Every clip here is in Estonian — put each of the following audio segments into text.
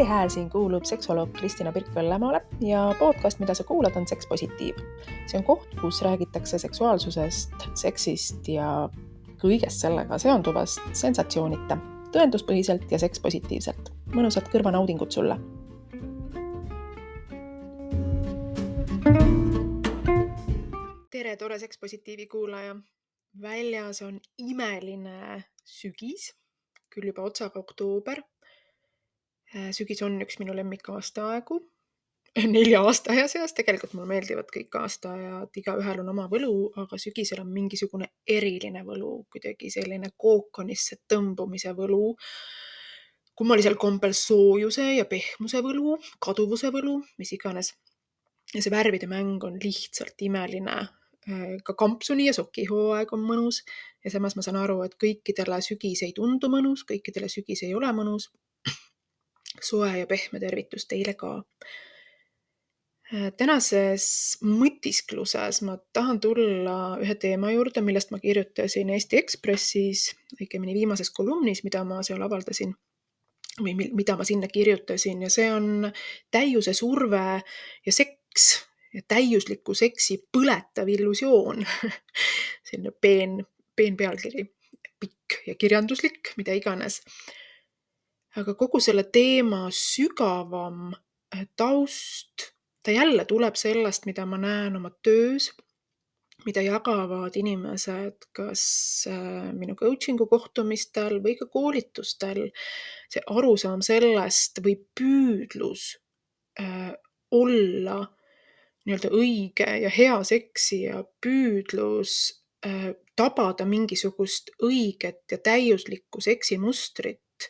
see hääl siin kuulub seksuoloog Kristina Pirk-Vällemaale ja podcast, mida sa kuulad, on Seks Positiiv. see on koht, kus räägitakse seksuaalsusest, seksist ja kõigest sellega seonduvast sensatsioonita, tõenduspõhiselt ja sekspositiivselt. mõnusat kõrvanaudingut sulle tere, tore Sekspositiivi kuulaja. väljas on imeline sügis, küll juba otsaga oktoober sügis on üks minu lemmikaastaaegu nelja aastaaja seas, tegelikult mulle meeldivad kõik aastaajad, igaühel on oma võlu, aga sügisel on mingisugune eriline võlu, kuidagi selline kookonisse tõmbumise võlu. kummalisel kombel soojuse ja pehmuse võlu, kaduvuse võlu, mis iganes. ja see värvide mäng on lihtsalt imeline. Äh, ka kampsuni ja sokihooaeg on mõnus ja samas ma saan aru, et kõikidele sügis ei tundu mõnus, kõikidele sügis ei ole mõnus soe ja pehme tervitus teile ka. tänases mõtiskluses ma tahan tulla ühe teema juurde, millest ma kirjutasin Eesti Ekspressis, õigemini viimases kolumnis, mida ma seal avaldasin või mida ma sinna kirjutasin ja see on täiuse surve ja seks ja täiusliku seksi põletav illusioon. Selline peen, peen pealkiri, pikk ja kirjanduslik, mida iganes aga kogu selle teema sügavam äh, taust, ta jälle tuleb sellest, mida ma näen oma töös, mida jagavad inimesed kas äh, minu coaching'u kohtumistel või ka koolitustel. see arusaam sellest või püüdlus äh, olla nii-öelda õige ja hea seksija, püüdlus tabada mingisugust õiget ja täiuslikku seksimustrit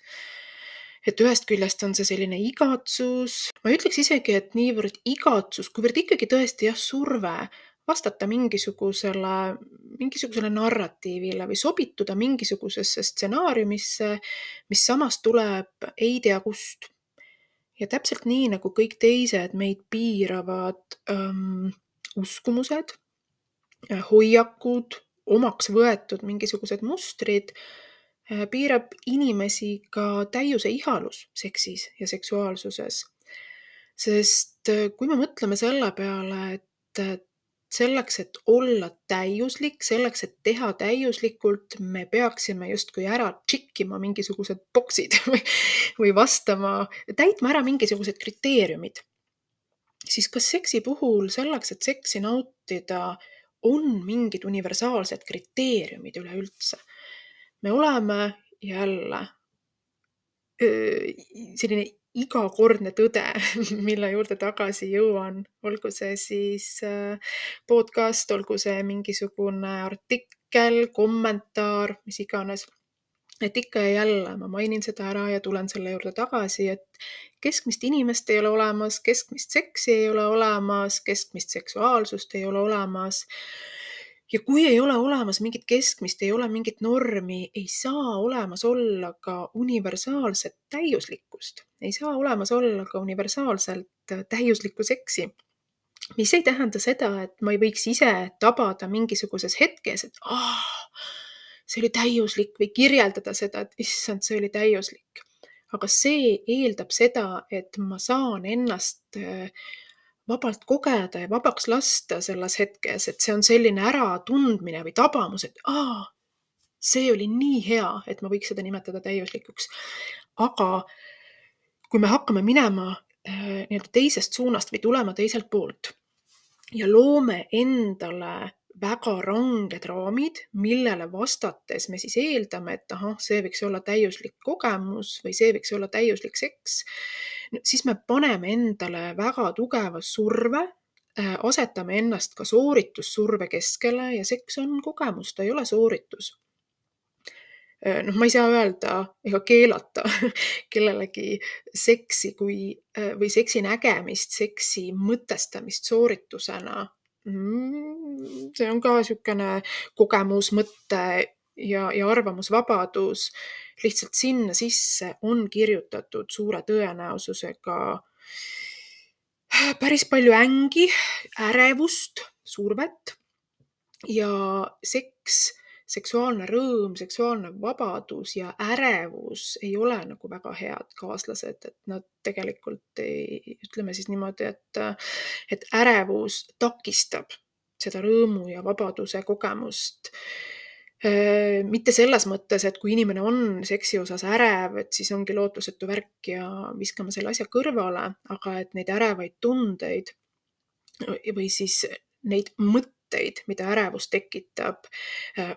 et ühest küljest on see selline igatsus, ma ütleks isegi, et niivõrd igatsus, kuivõrd ikkagi tõesti jah, surve vastata mingisugusele, mingisugusele narratiivile või sobituda mingisugusesse stsenaariumisse, mis samas tuleb ei tea kust. ja täpselt nii nagu kõik teised meid piiravad ähm, uskumused, hoiakud, omaks võetud mingisugused mustrid piirab inimesi ka täiuse ihalus seksis ja seksuaalsuses. sest äh, kui me mõtleme selle peale, et äh, selleks, et olla täiuslik, selleks, et teha täiuslikult, me peaksime justkui ära tšikkima mingisugused boksid või, või vastama, täitma ära mingisugused kriteeriumid. siis kas seksi puhul selleks, et seksi nautida, on mingid universaalsed kriteeriumid üleüldse? Me oleme jälle selline igakordne tõde, mille juurde tagasi jõuan, olgu see siis podcast, olgu see mingisugune artikkel, kommentaar, mis iganes. et ikka ja jälle ma mainin seda ära ja tulen selle juurde tagasi, et keskmist inimest ei ole olemas, keskmist seksi ei ole olemas, keskmist seksuaalsust ei ole olemas ja kui ei ole olemas mingit keskmist, ei ole mingit normi, ei saa olemas olla ka universaalset täiuslikkust, ei saa olemas olla ka universaalselt täiuslikku seksi mis ei tähenda seda, et ma ei võiks ise tabada mingisuguses hetkes, et ah, see oli täiuslik või kirjeldada seda, et issand, see oli täiuslik. aga see eeldab seda, et ma saan ennast vabalt kogeda ja vabaks lasta selles hetkes, et see on selline äratundmine või tabamus, et aa, see oli nii hea, et ma võiks seda nimetada täiuslikuks. aga kui me hakkame minema äh, nii-öelda teisest suunast või tulema teiselt poolt ja loome endale väga ranged raamid, millele vastates me siis eeldame, et ahah, see võiks olla täiuslik kogemus või see võiks olla täiuslik seks, siis me paneme endale väga tugeva surve, äh, asetame ennast ka sooritussurve keskele ja seks on kogemus, ta ei ole sooritus äh, noh, ma ei saa öelda ega keelata kellelegi seksi kui äh, või seksi nägemist, seksi mõtestamist sooritusena. Mm, see on ka niisugune kogemus, mõte ja, ja arvamusvabadus. Lihtsalt sinna sisse on kirjutatud suure tõenäosusega päris palju ängi, ärevust, survet ja seks seksuaalne rõõm, seksuaalne vabadus ja ärevus ei ole nagu väga head kaaslased, et nad tegelikult ei, ütleme siis niimoodi, et, et ärevus takistab seda rõõmu ja vabaduse kogemust. Mitte selles mõttes, et kui inimene on seksi osas ärev, et siis ongi lootusetu värk ja viskame selle asja kõrvale, aga et neid ärevaid tundeid või siis neid mõtteid, mida ärevus tekitab,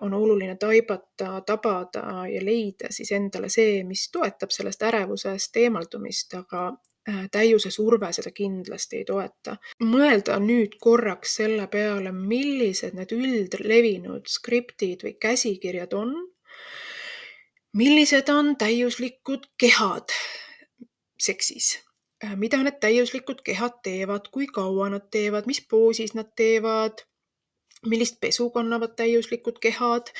on oluline taibata, tabada ja leida siis endale see, mis toetab sellest ärevusest eemaldumist, aga Äh, täiuse surve seda kindlasti ei toeta. mõelda nüüd korraks selle peale, millised need üldlevinud skriptid või käsikirjad on. millised on täiuslikud kehad seksis, äh, mida need täiuslikud kehad teevad, kui kaua nad teevad, mis poosis nad teevad, millist pesu kannavad täiuslikud kehad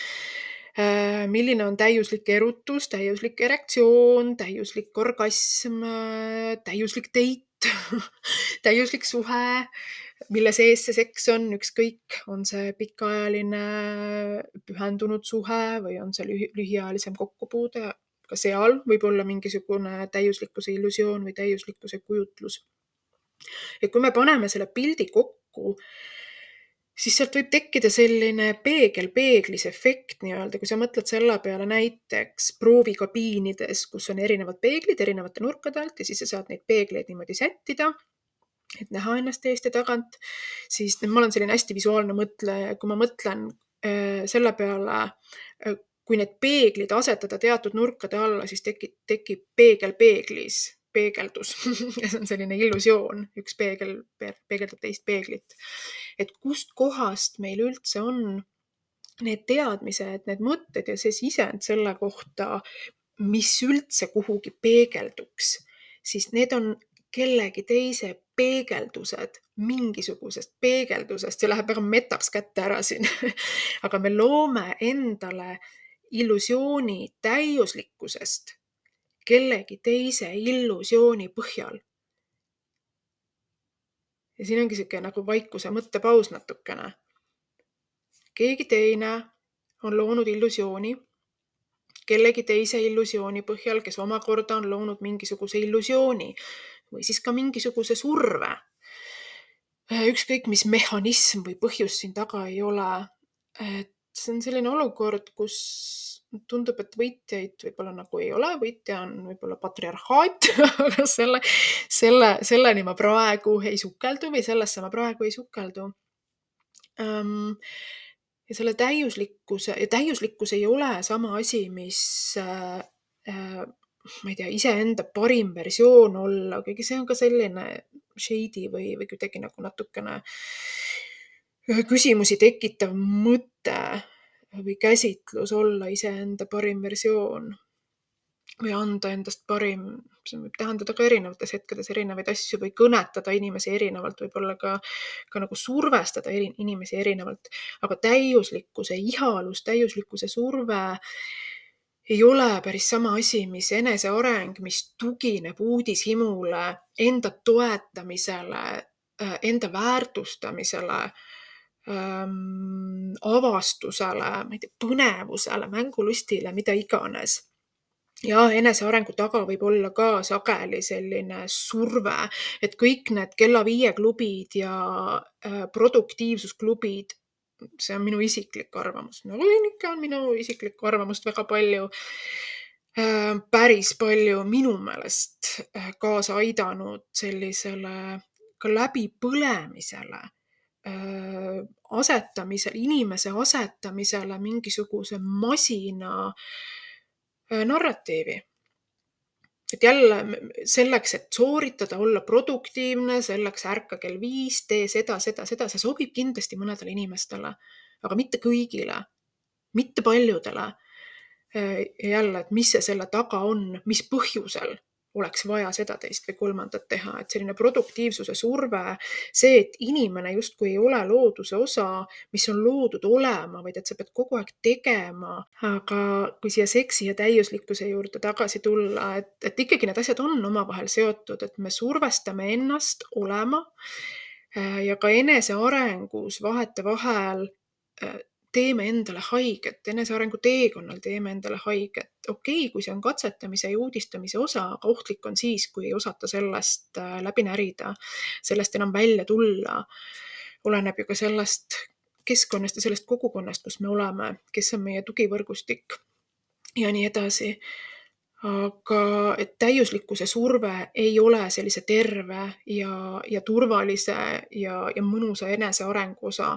Äh, milline on täiuslik erutus, täiuslik erektsioon, täiuslik orgasm, äh, täiuslik date täiuslik suhe, mille sees see seks on, ükskõik, on see pikaajaline pühendunud suhe või on see lühi, lühiajalisem kokkupuude, ka seal võib olla mingisugune täiuslikkuse illusioon või täiuslikkuse kujutlus. ja kui me paneme selle pildi kokku, siis sealt võib tekkida selline peegel-peeglis efekt nii-öelda, kui sa mõtled selle peale näiteks proovikabiinides, kus on erinevad peeglid erinevate nurkade alt ja siis sa saad neid peegleid niimoodi sättida, et näha ennast eest ja tagant, siis ma olen selline hästi visuaalne mõtleja, kui ma mõtlen äh, selle peale äh,, kui need peeglid asetada teatud nurkade alla, siis tekib, tekib peegel peeglis peegeldus. See on selline illusioon, üks peegel peegeldab teist peeglit. et kustkohast meil üldse on need teadmised, need mõtted ja see sisend selle kohta, mis üldse kuhugi peegelduks, siis need on kellegi teise peegeldused mingisugusest peegeldusest, see läheb väga metaks kätte ära siin. Aga me loome endale illusiooni täiuslikkusest kellegi teise illusiooni põhjal. ja siin ongi niisugune nagu vaikuse mõttepaus natukene. keegi teine on loonud illusiooni kellegi teise illusiooni põhjal, kes omakorda on loonud mingisuguse illusiooni või siis ka mingisuguse surve. ükskõik, mis mehhanism või põhjus siin taga ei ole. See on selline olukord, kus tundub, et võitjaid võib-olla nagu ei ole, võitja on võib-olla patriarhaat aga selle, selle, selleni ma praegu ei sukeldu või sellesse ma praegu ei sukeldu um,. ja selle täiuslikkuse ja täiuslikkus ei ole sama asi, mis äh, äh, ma ei tea, iseenda parim versioon olla, kuigi see on ka selline shady või, või kuidagi nagu natukene küsimusi tekitav mõte või käsitlus olla iseenda parim versioon või anda endast parim, see võib tähendada ka erinevates hetkedes erinevaid asju või kõnetada inimesi erinevalt, võib-olla ka, ka nagu survestada eri, inimesi erinevalt, aga täiuslikkuse ihalus, täiuslikkuse surve ei ole päris sama asi, mis eneseareng, mis tugineb uudishimule, enda toetamisele, enda väärtustamisele ähm, avastusele, ma ei tea, põnevusele, mängulustile, mida iganes. Ja enesearengu taga võib olla ka sageli selline surve, et kõik need kella viie klubid ja äh, produktiivsusklubid, see on minu isiklik arvamus, no ikka on minu isiklikku arvamust väga palju äh,, päris palju minu meelest äh, kaasa aidanud sellisele ka läbipõlemisele asetamisel, inimese asetamisele mingisuguse masina äh, narratiivi. et jälle selleks, et sooritada, olla produktiivne, selleks ärka kell viis, tee seda, seda, seda, see sobib kindlasti mõnedele inimestele, aga mitte kõigile, mitte paljudele. Äh, jälle, et mis see selle taga on, mis põhjusel oleks vaja seda, teist või kolmandat teha, et selline produktiivsuse surve, see, et inimene justkui ei ole looduse osa, mis on loodud olema, vaid et sa pead kogu aeg tegema. aga kui siia seksi ja täiuslikkuse juurde tagasi tulla, et, et ikkagi need asjad on omavahel seotud, et me survestame ennast olema äh, ja ka enesearengus vahetevahel äh, teeme endale haiget, enesearengu teekonnal teeme endale haiget. okei okay,, kui see on katsetamise ja uudistamise osa, aga ohtlik on siis, kui ei osata sellest äh, läbi närida, sellest enam välja tulla. oleneb ju ka sellest keskkonnast ja sellest kogukonnast, kus me oleme, kes on meie tugivõrgustik ja nii edasi aga et täiuslikkuse surve ei ole sellise terve ja, ja turvalise ja, ja mõnusa enesearengu osa,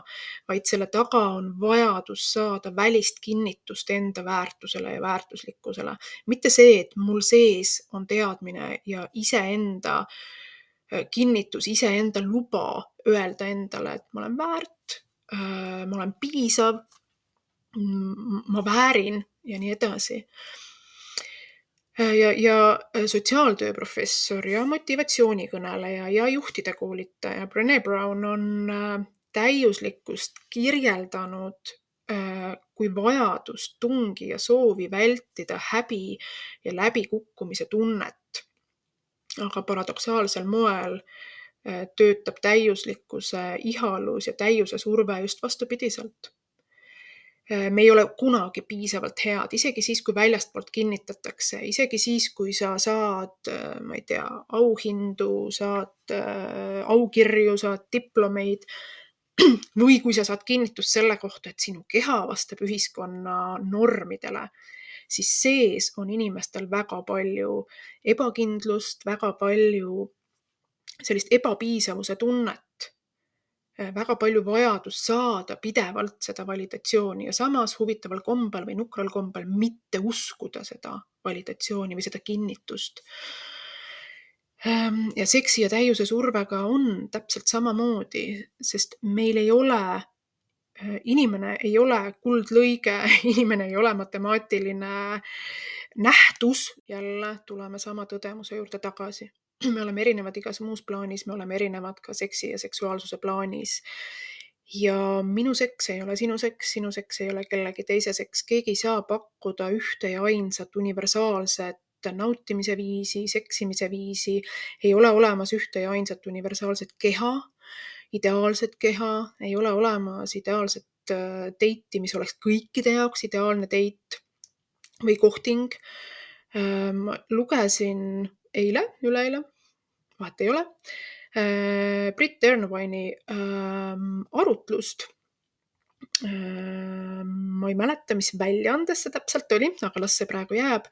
vaid selle taga on vajadus saada välist kinnitust enda väärtusele ja väärtuslikkusele. mitte see, et mul sees on teadmine ja iseenda äh, kinnitus, iseenda luba öelda endale, et ma olen väärt, äh, ma olen piisav, ma väärin ja nii edasi ja, ja äh, sotsiaaltöö professor ja motivatsioonikõneleja ja juhtide koolitaja Brené Brown on äh, täiuslikkust kirjeldanud kui vajadust, tungi ja soovi vältida häbi ja läbikukkumise tunnet. aga paradoksaalsel moel töötab täiuslikkuse ihalus ja täiuse surve just vastupidiselt Äh, me ei ole kunagi piisavalt head, isegi siis, kui väljastpoolt kinnitatakse, isegi siis, kui sa saad, äh, ma ei tea, auhindu, saad äh, aukirju, saad diplomeid või kui sa saad kinnitust selle kohta, et sinu keha vastab ühiskonna normidele, siis sees on inimestel väga palju ebakindlust, väga palju sellist ebapiisavuse tunnet. Äh, väga palju vajadust saada pidevalt seda validatsiooni ja samas huvitaval kombel või nukral kombel mitte uskuda seda validatsiooni või seda kinnitust. Ähm, ja seksi ja täiuse survega on täpselt samamoodi, sest meil ei ole, äh, inimene ei ole kuldlõige, inimene ei ole matemaatiline nähtus, jälle tuleme sama tõdemuse juurde tagasi me oleme erinevad igas muus plaanis, me oleme erinevad ka seksi ja seksuaalsuse plaanis. ja minu seks ei ole sinu seks, sinu seks ei ole kellegi teise seks, keegi ei saa pakkuda ühte ja ainsat universaalset nautimise viisi, seksimise viisi, ei ole olemas ühte ja ainsat universaalset keha, ideaalset keha, ei ole olemas ideaalset äh, mis oleks kõikide jaoks ideaalne teit või kohting. Äh, lugesin eile, üleeile, vahet ei ole, äh, Brit Earnwine'i ähm, arutlust. Ähm, ma ei mäleta, mis väljaandes see täpselt oli, aga las see praegu jääb.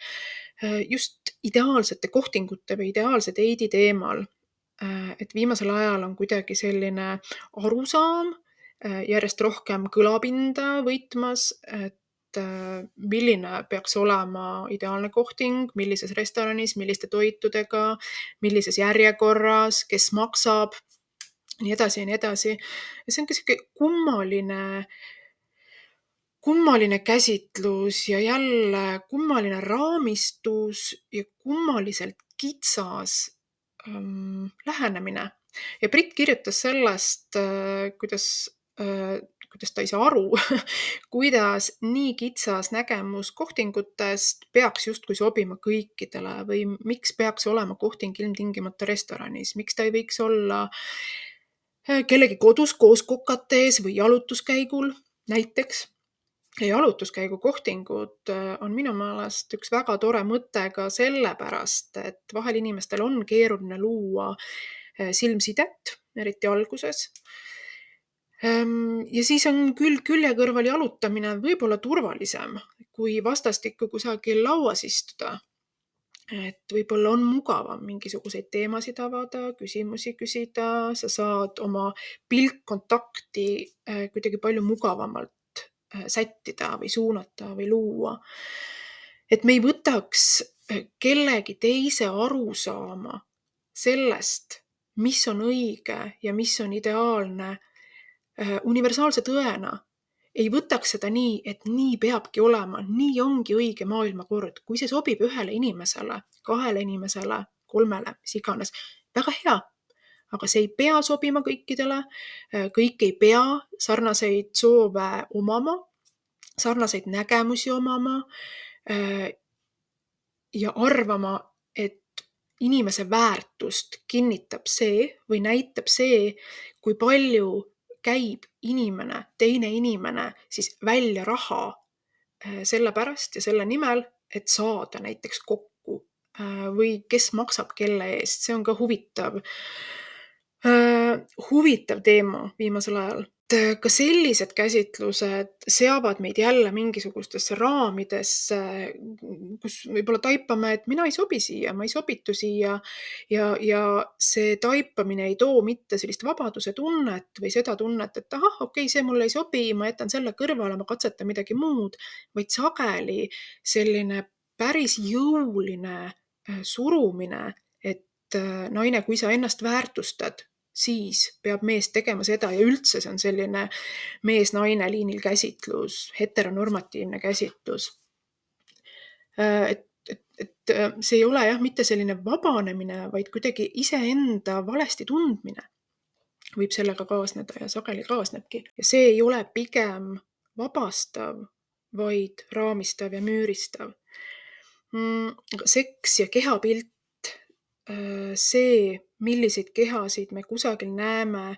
Äh, just ideaalsete kohtingute või ideaalse teidi teemal. Äh, et viimasel ajal on kuidagi selline arusaam järjest rohkem kõlapinda võitmas, et milline peaks olema ideaalne kohting, millises restoranis, milliste toitudega, millises järjekorras, kes maksab, nii edasi ja nii edasi. ja see on ka sihuke kummaline, kummaline käsitlus ja jälle kummaline raamistus ja kummaliselt kitsas ähm, lähenemine. ja Brit kirjutas sellest äh,, kuidas äh, kuidas ta ei saa aru kuidas nii kitsas nägemus kohtingutest peaks justkui sobima kõikidele või miks peaks olema kohting ilmtingimata restoranis, miks ta ei võiks olla äh, kellegi kodus koos kokates või jalutuskäigul näiteks. Ja jalutuskäigu kohtingud äh, on minu meelest üks väga tore mõte ka sellepärast, et vahel inimestel on keeruline luua äh, silmsidet, eriti alguses ja siis on külg külje kõrval jalutamine võib-olla turvalisem, kui vastastikku kusagil lauas istuda. et võib-olla on mugavam mingisuguseid teemasid avada, küsimusi küsida, sa saad oma pilkkontakti äh, kuidagi palju mugavamalt äh, sättida või suunata või luua. et me ei võtaks äh, kellegi teise arusaama sellest, mis on õige ja mis on ideaalne universaalse tõena ei võtaks seda nii, et nii peabki olema, nii ongi õige maailmakord. kui see sobib ühele inimesele, kahele inimesele, kolmele, mis iganes, väga hea. aga see ei pea sobima kõikidele. Äh, kõik ei pea sarnaseid soove omama, sarnaseid nägemusi omama äh, ja arvama, et inimese väärtust kinnitab see või näitab see, kui palju käib inimene, teine inimene siis välja raha äh, sellepärast ja selle nimel, et saada näiteks kokku äh, või kes maksab kelle eest, see on ka huvitav, huvitav teema viimasel ajal. Äh, ka sellised käsitlused seavad meid jälle mingisugustesse raamidesse, kus võib-olla taipame, et mina ei sobi siia, ma ei sobitu siia ja, ja see taipamine ei too mitte sellist vabaduse tunnet või seda tunnet, et ahah, okei okay,, see mulle ei sobi, ma jätan selle kõrvale, ma katsetan midagi muud, vaid sageli selline päris jõuline äh, surumine, et äh, naine, kui sa ennast väärtustad, siis peab mees tegema seda ja üldse see on selline mees-naine liinil käsitlus, heteronormatiivne käsitlus. Äh, et, et, et äh, see ei ole jah, mitte selline vabanemine, vaid kuidagi iseenda valesti tundmine võib sellega kaasneda ja sageli kaasnebki ja see ei ole pigem vabastav, vaid raamistav ja müüristav. Mm, seks ja kehapilt see, milliseid kehasid me kusagil näeme,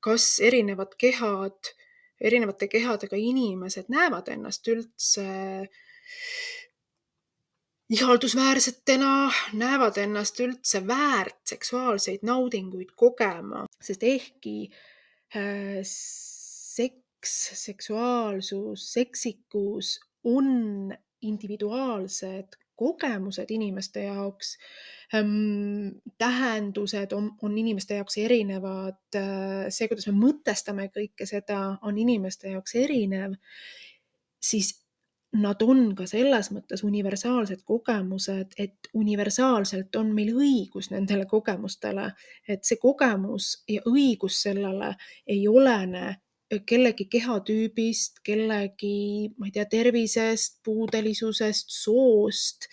kas erinevad kehad, erinevate kehadega inimesed näevad ennast üldse ihaldusväärsetena, näevad ennast üldse väärt seksuaalseid naudinguid kogema, sest ehkki äh, seks, seksuaalsus, seksikus on individuaalsed kogemused inimeste jaoks ähm,, tähendused on, on inimeste jaoks erinevad, äh, see, kuidas me mõtestame kõike seda, on inimeste jaoks erinev, siis nad on ka selles mõttes universaalsed kogemused, et universaalselt on meil õigus nendele kogemustele, et see kogemus ja õigus sellele ei olene kellegi kehatüübist, kellegi, ma ei tea, tervisest, puudelisusest, soost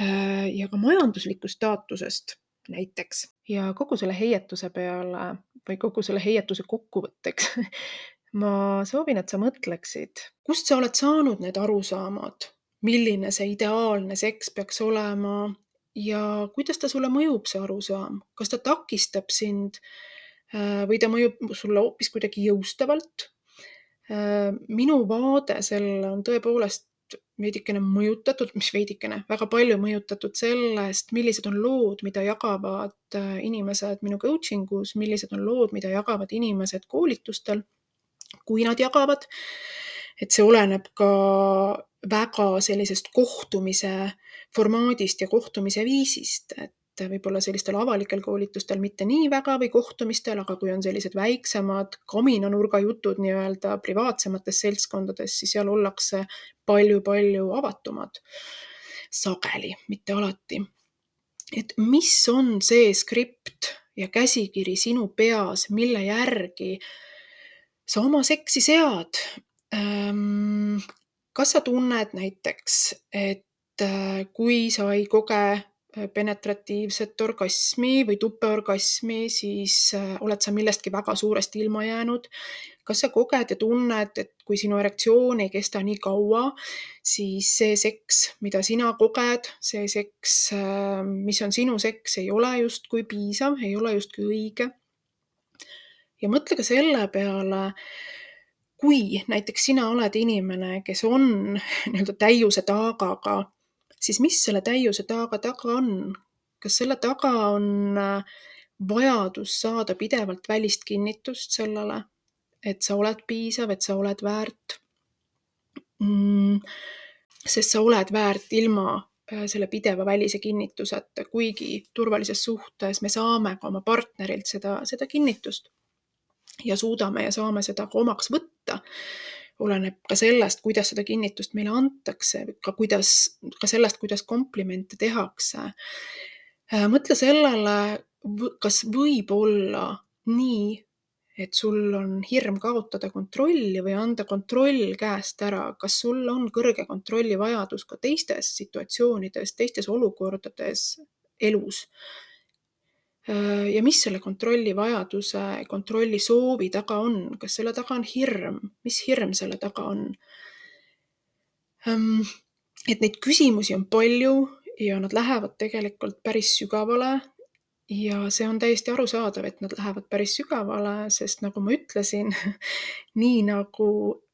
äh, ja ka majanduslikust staatusest näiteks. ja kogu selle heietuse peale või kogu selle heietuse kokkuvõtteks ma soovin, et sa mõtleksid, kust sa oled saanud need arusaamad, milline see ideaalne seks peaks olema ja kuidas ta sulle mõjub, see arusaam, kas ta takistab sind Äh, või ta mõjub sulle hoopis kuidagi jõustavalt. Äh, minu vaade sellele on tõepoolest veidikene mõjutatud, mis veidikene, väga palju mõjutatud sellest, millised on lood, mida jagavad äh, inimesed minu coaching us, millised on lood, mida jagavad inimesed koolitustel, kui nad jagavad. et see oleneb ka väga sellisest kohtumise formaadist ja kohtumise viisist, et et võib-olla sellistel avalikel koolitustel mitte nii väga või kohtumistel, aga kui on sellised väiksemad kaminanurga jutud nii-öelda privaatsemates seltskondades, siis seal ollakse palju-palju avatumad. sageli, mitte alati. et mis on see skript ja käsikiri sinu peas, mille järgi sa oma seksi sead? Ehm, kas sa tunned näiteks, et äh, kui sa ei koge penetratiivset orgasmi või tupeorgasmi, siis äh, oled sa millestki väga suuresti ilma jäänud. kas sa koged ja tunned, et kui sinu erektsioon ei kesta nii kaua, siis see seks, mida sina koged, see seks, äh, mis on sinu seks, ei ole justkui piisav, ei ole justkui õige. ja mõtle ka selle peale, kui näiteks sina oled inimene, kes on nii-öelda täiuse taagaga siis mis selle täiuse taga taga on? kas selle taga on äh, vajadus saada pidevalt välist kinnitust sellele, et sa oled piisav, et sa oled väärt mm,? sest sa oled väärt ilma äh, selle pideva välise kinnituseta, kuigi turvalises suhtes me saame ka oma partnerilt seda, seda kinnitust ja suudame ja saame seda ka omaks võtta oleneb ka sellest, kuidas seda kinnitust meile antakse, ka kuidas, ka sellest, kuidas komplimente tehakse. Äh, mõtle sellele, kas võib olla nii, et sul on hirm kaotada kontrolli või anda kontroll käest ära, kas sul on kõrge kontrolli vajadus ka teistes situatsioonides, teistes olukordades elus ja mis selle kontrolli vajaduse, kontrolli soovi taga on, kas selle taga on hirm, mis hirm selle taga on? Ähm, et neid küsimusi on palju ja nad lähevad tegelikult päris sügavale. ja see on täiesti arusaadav, et nad lähevad päris sügavale, sest nagu ma ütlesin, nii nagu äh,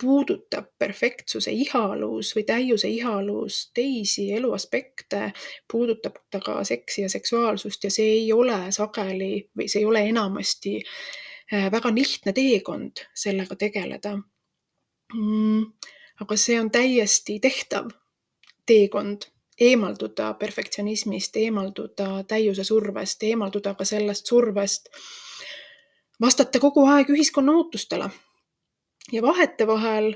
puudutab perfektsuse ihalus või täiuse ihalus teisi eluaspekte, puudutab ta ka seksi ja seksuaalsust ja see ei ole sageli või see ei ole enamasti äh, väga lihtne teekond sellega tegeleda mm,. aga see on täiesti tehtav teekond eemalduda perfektsionismist, eemalduda täiuse survest, eemalduda ka sellest survest vastata kogu aeg ühiskonna ootustele. Ja vahetevahel,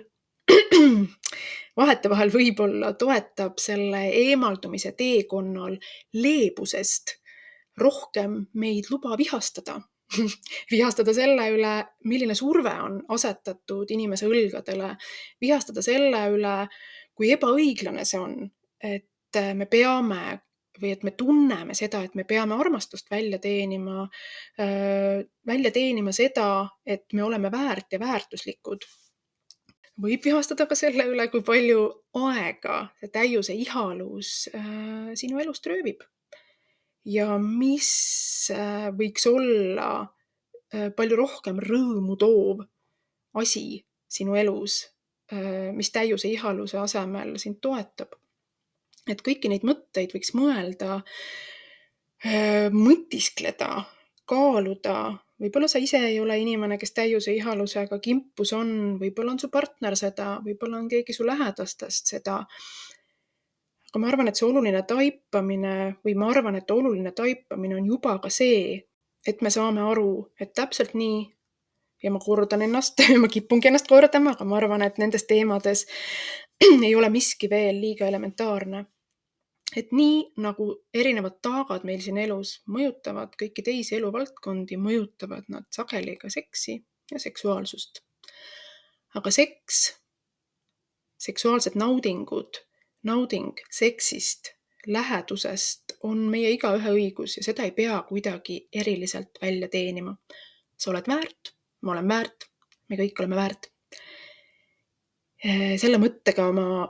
vahetevahel võib-olla toetab selle eemaldumise teekonnal leebusest rohkem meid luba vihastada. Vihastada selle üle, milline surve on asetatud inimese õlgadele, vihastada selle üle, kui ebaõiglane see on, et me peame või et me tunneme seda, et me peame armastust välja teenima, välja teenima seda, et me oleme väärt ja väärtuslikud. võib vihastada ka selle üle, kui palju aega see täiuse ihalus sinu elust röövib. ja mis võiks olla palju rohkem rõõmu toov asi sinu elus, mis täiuse ihaluse asemel sind toetab et kõiki neid mõtteid võiks mõelda, mõtiskleda, kaaluda. võib-olla sa ise ei ole inimene, kes täiuse ihalusega kimpus on, võib-olla on su partner seda, võib-olla on keegi su lähedastest seda. aga ma arvan, et see oluline taipamine või ma arvan, et oluline taipamine on juba ka see, et me saame aru, et täpselt nii ja ma kordan ennast ma kipungi ennast kordama, aga ma arvan, et nendes teemades ei ole miski veel liiga elementaarne et nii nagu erinevad taagad meil siin elus mõjutavad kõiki teisi eluvaldkondi, mõjutavad nad sageli ka seksi ja seksuaalsust. aga seks, seksuaalsed naudingud, nauding seksist, lähedusest on meie igaühe õigus ja seda ei pea kuidagi eriliselt välja teenima. sa oled väärt, ma olen väärt, me kõik oleme väärt. selle mõttega ma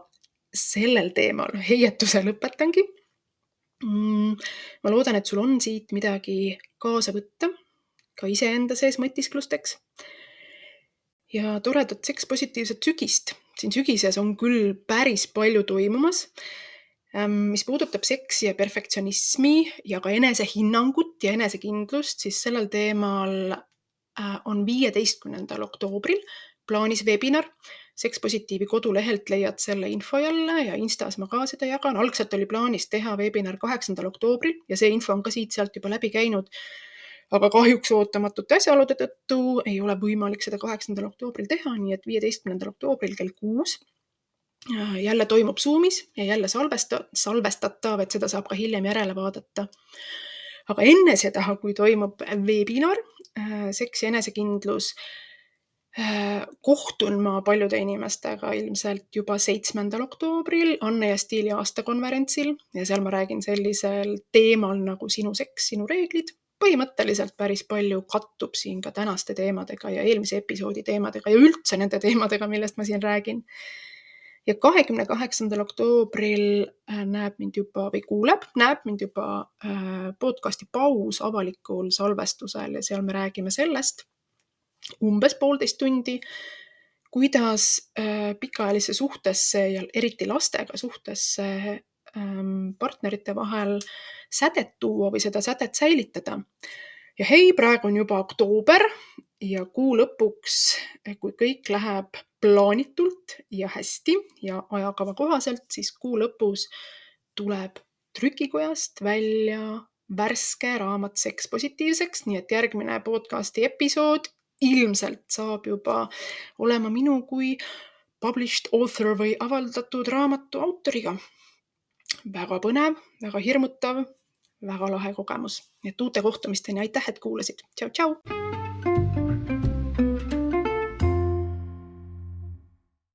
sellel teemal heietuse lõpetangi mm,. ma loodan, et sul on siit midagi kaasa võtta ka iseenda sees mõtisklusteks. ja toredat sekspositiivset sügist. siin sügises on küll päris palju toimumas, ähm, mis puudutab seksi ja perfektsionismi ja ka enesehinnangut ja enesekindlust, siis sellel teemal äh, on viieteistkümnendal oktoobril plaanis webinar Sekspositiivi kodulehelt leiad selle info jälle ja Instas ma ka seda jagan. algselt oli plaanis teha veebinar kaheksandal oktoobril ja see info on ka siit-sealt juba läbi käinud. aga kahjuks ootamatute asjaolude tõttu ei ole võimalik seda kaheksandal oktoobril teha, nii et viieteistkümnendal oktoobril kell kuus jälle toimub Zoomis ja jälle salvesta-, salvestatav, et seda saab ka hiljem järele vaadata. aga enne seda, kui toimub veebinar äh, Seks ja enesekindlus Äh, kohtun ma paljude inimestega ilmselt juba seitsmendal oktoobril Anne ja Stiili aastakonverentsil ja seal ma räägin sellisel teemal nagu sinu seks, sinu reeglid. põhimõtteliselt päris palju kattub siin ka tänaste teemadega ja eelmise episoodi teemadega ja üldse nende teemadega, millest ma siin räägin. ja kahekümne kaheksandal oktoobril äh, näeb mind juba või kuuleb, näeb mind juba äh, podcast'i paus avalikul salvestusel ja seal me räägime sellest umbes poolteist tundi, kuidas äh, pikaajalisse suhtesse ja eriti lastega suhtesse ähm, partnerite vahel sädet tuua või seda sädet säilitada. ja hei, praegu on juba oktoober ja kuu lõpuks, kui kõik läheb plaanitult ja hästi ja ajakava kohaselt, siis kuu lõpus tuleb trükikojast välja värske raamat Seks positiivseks, nii et järgmine podcasti episood ilmselt saab juba olema minu kui published author või avaldatud raamatu autoriga. väga põnev, väga hirmutav, väga lahe kogemus. nii et uute kohtumisteni, aitäh, et kuulasid. tšau, tšau.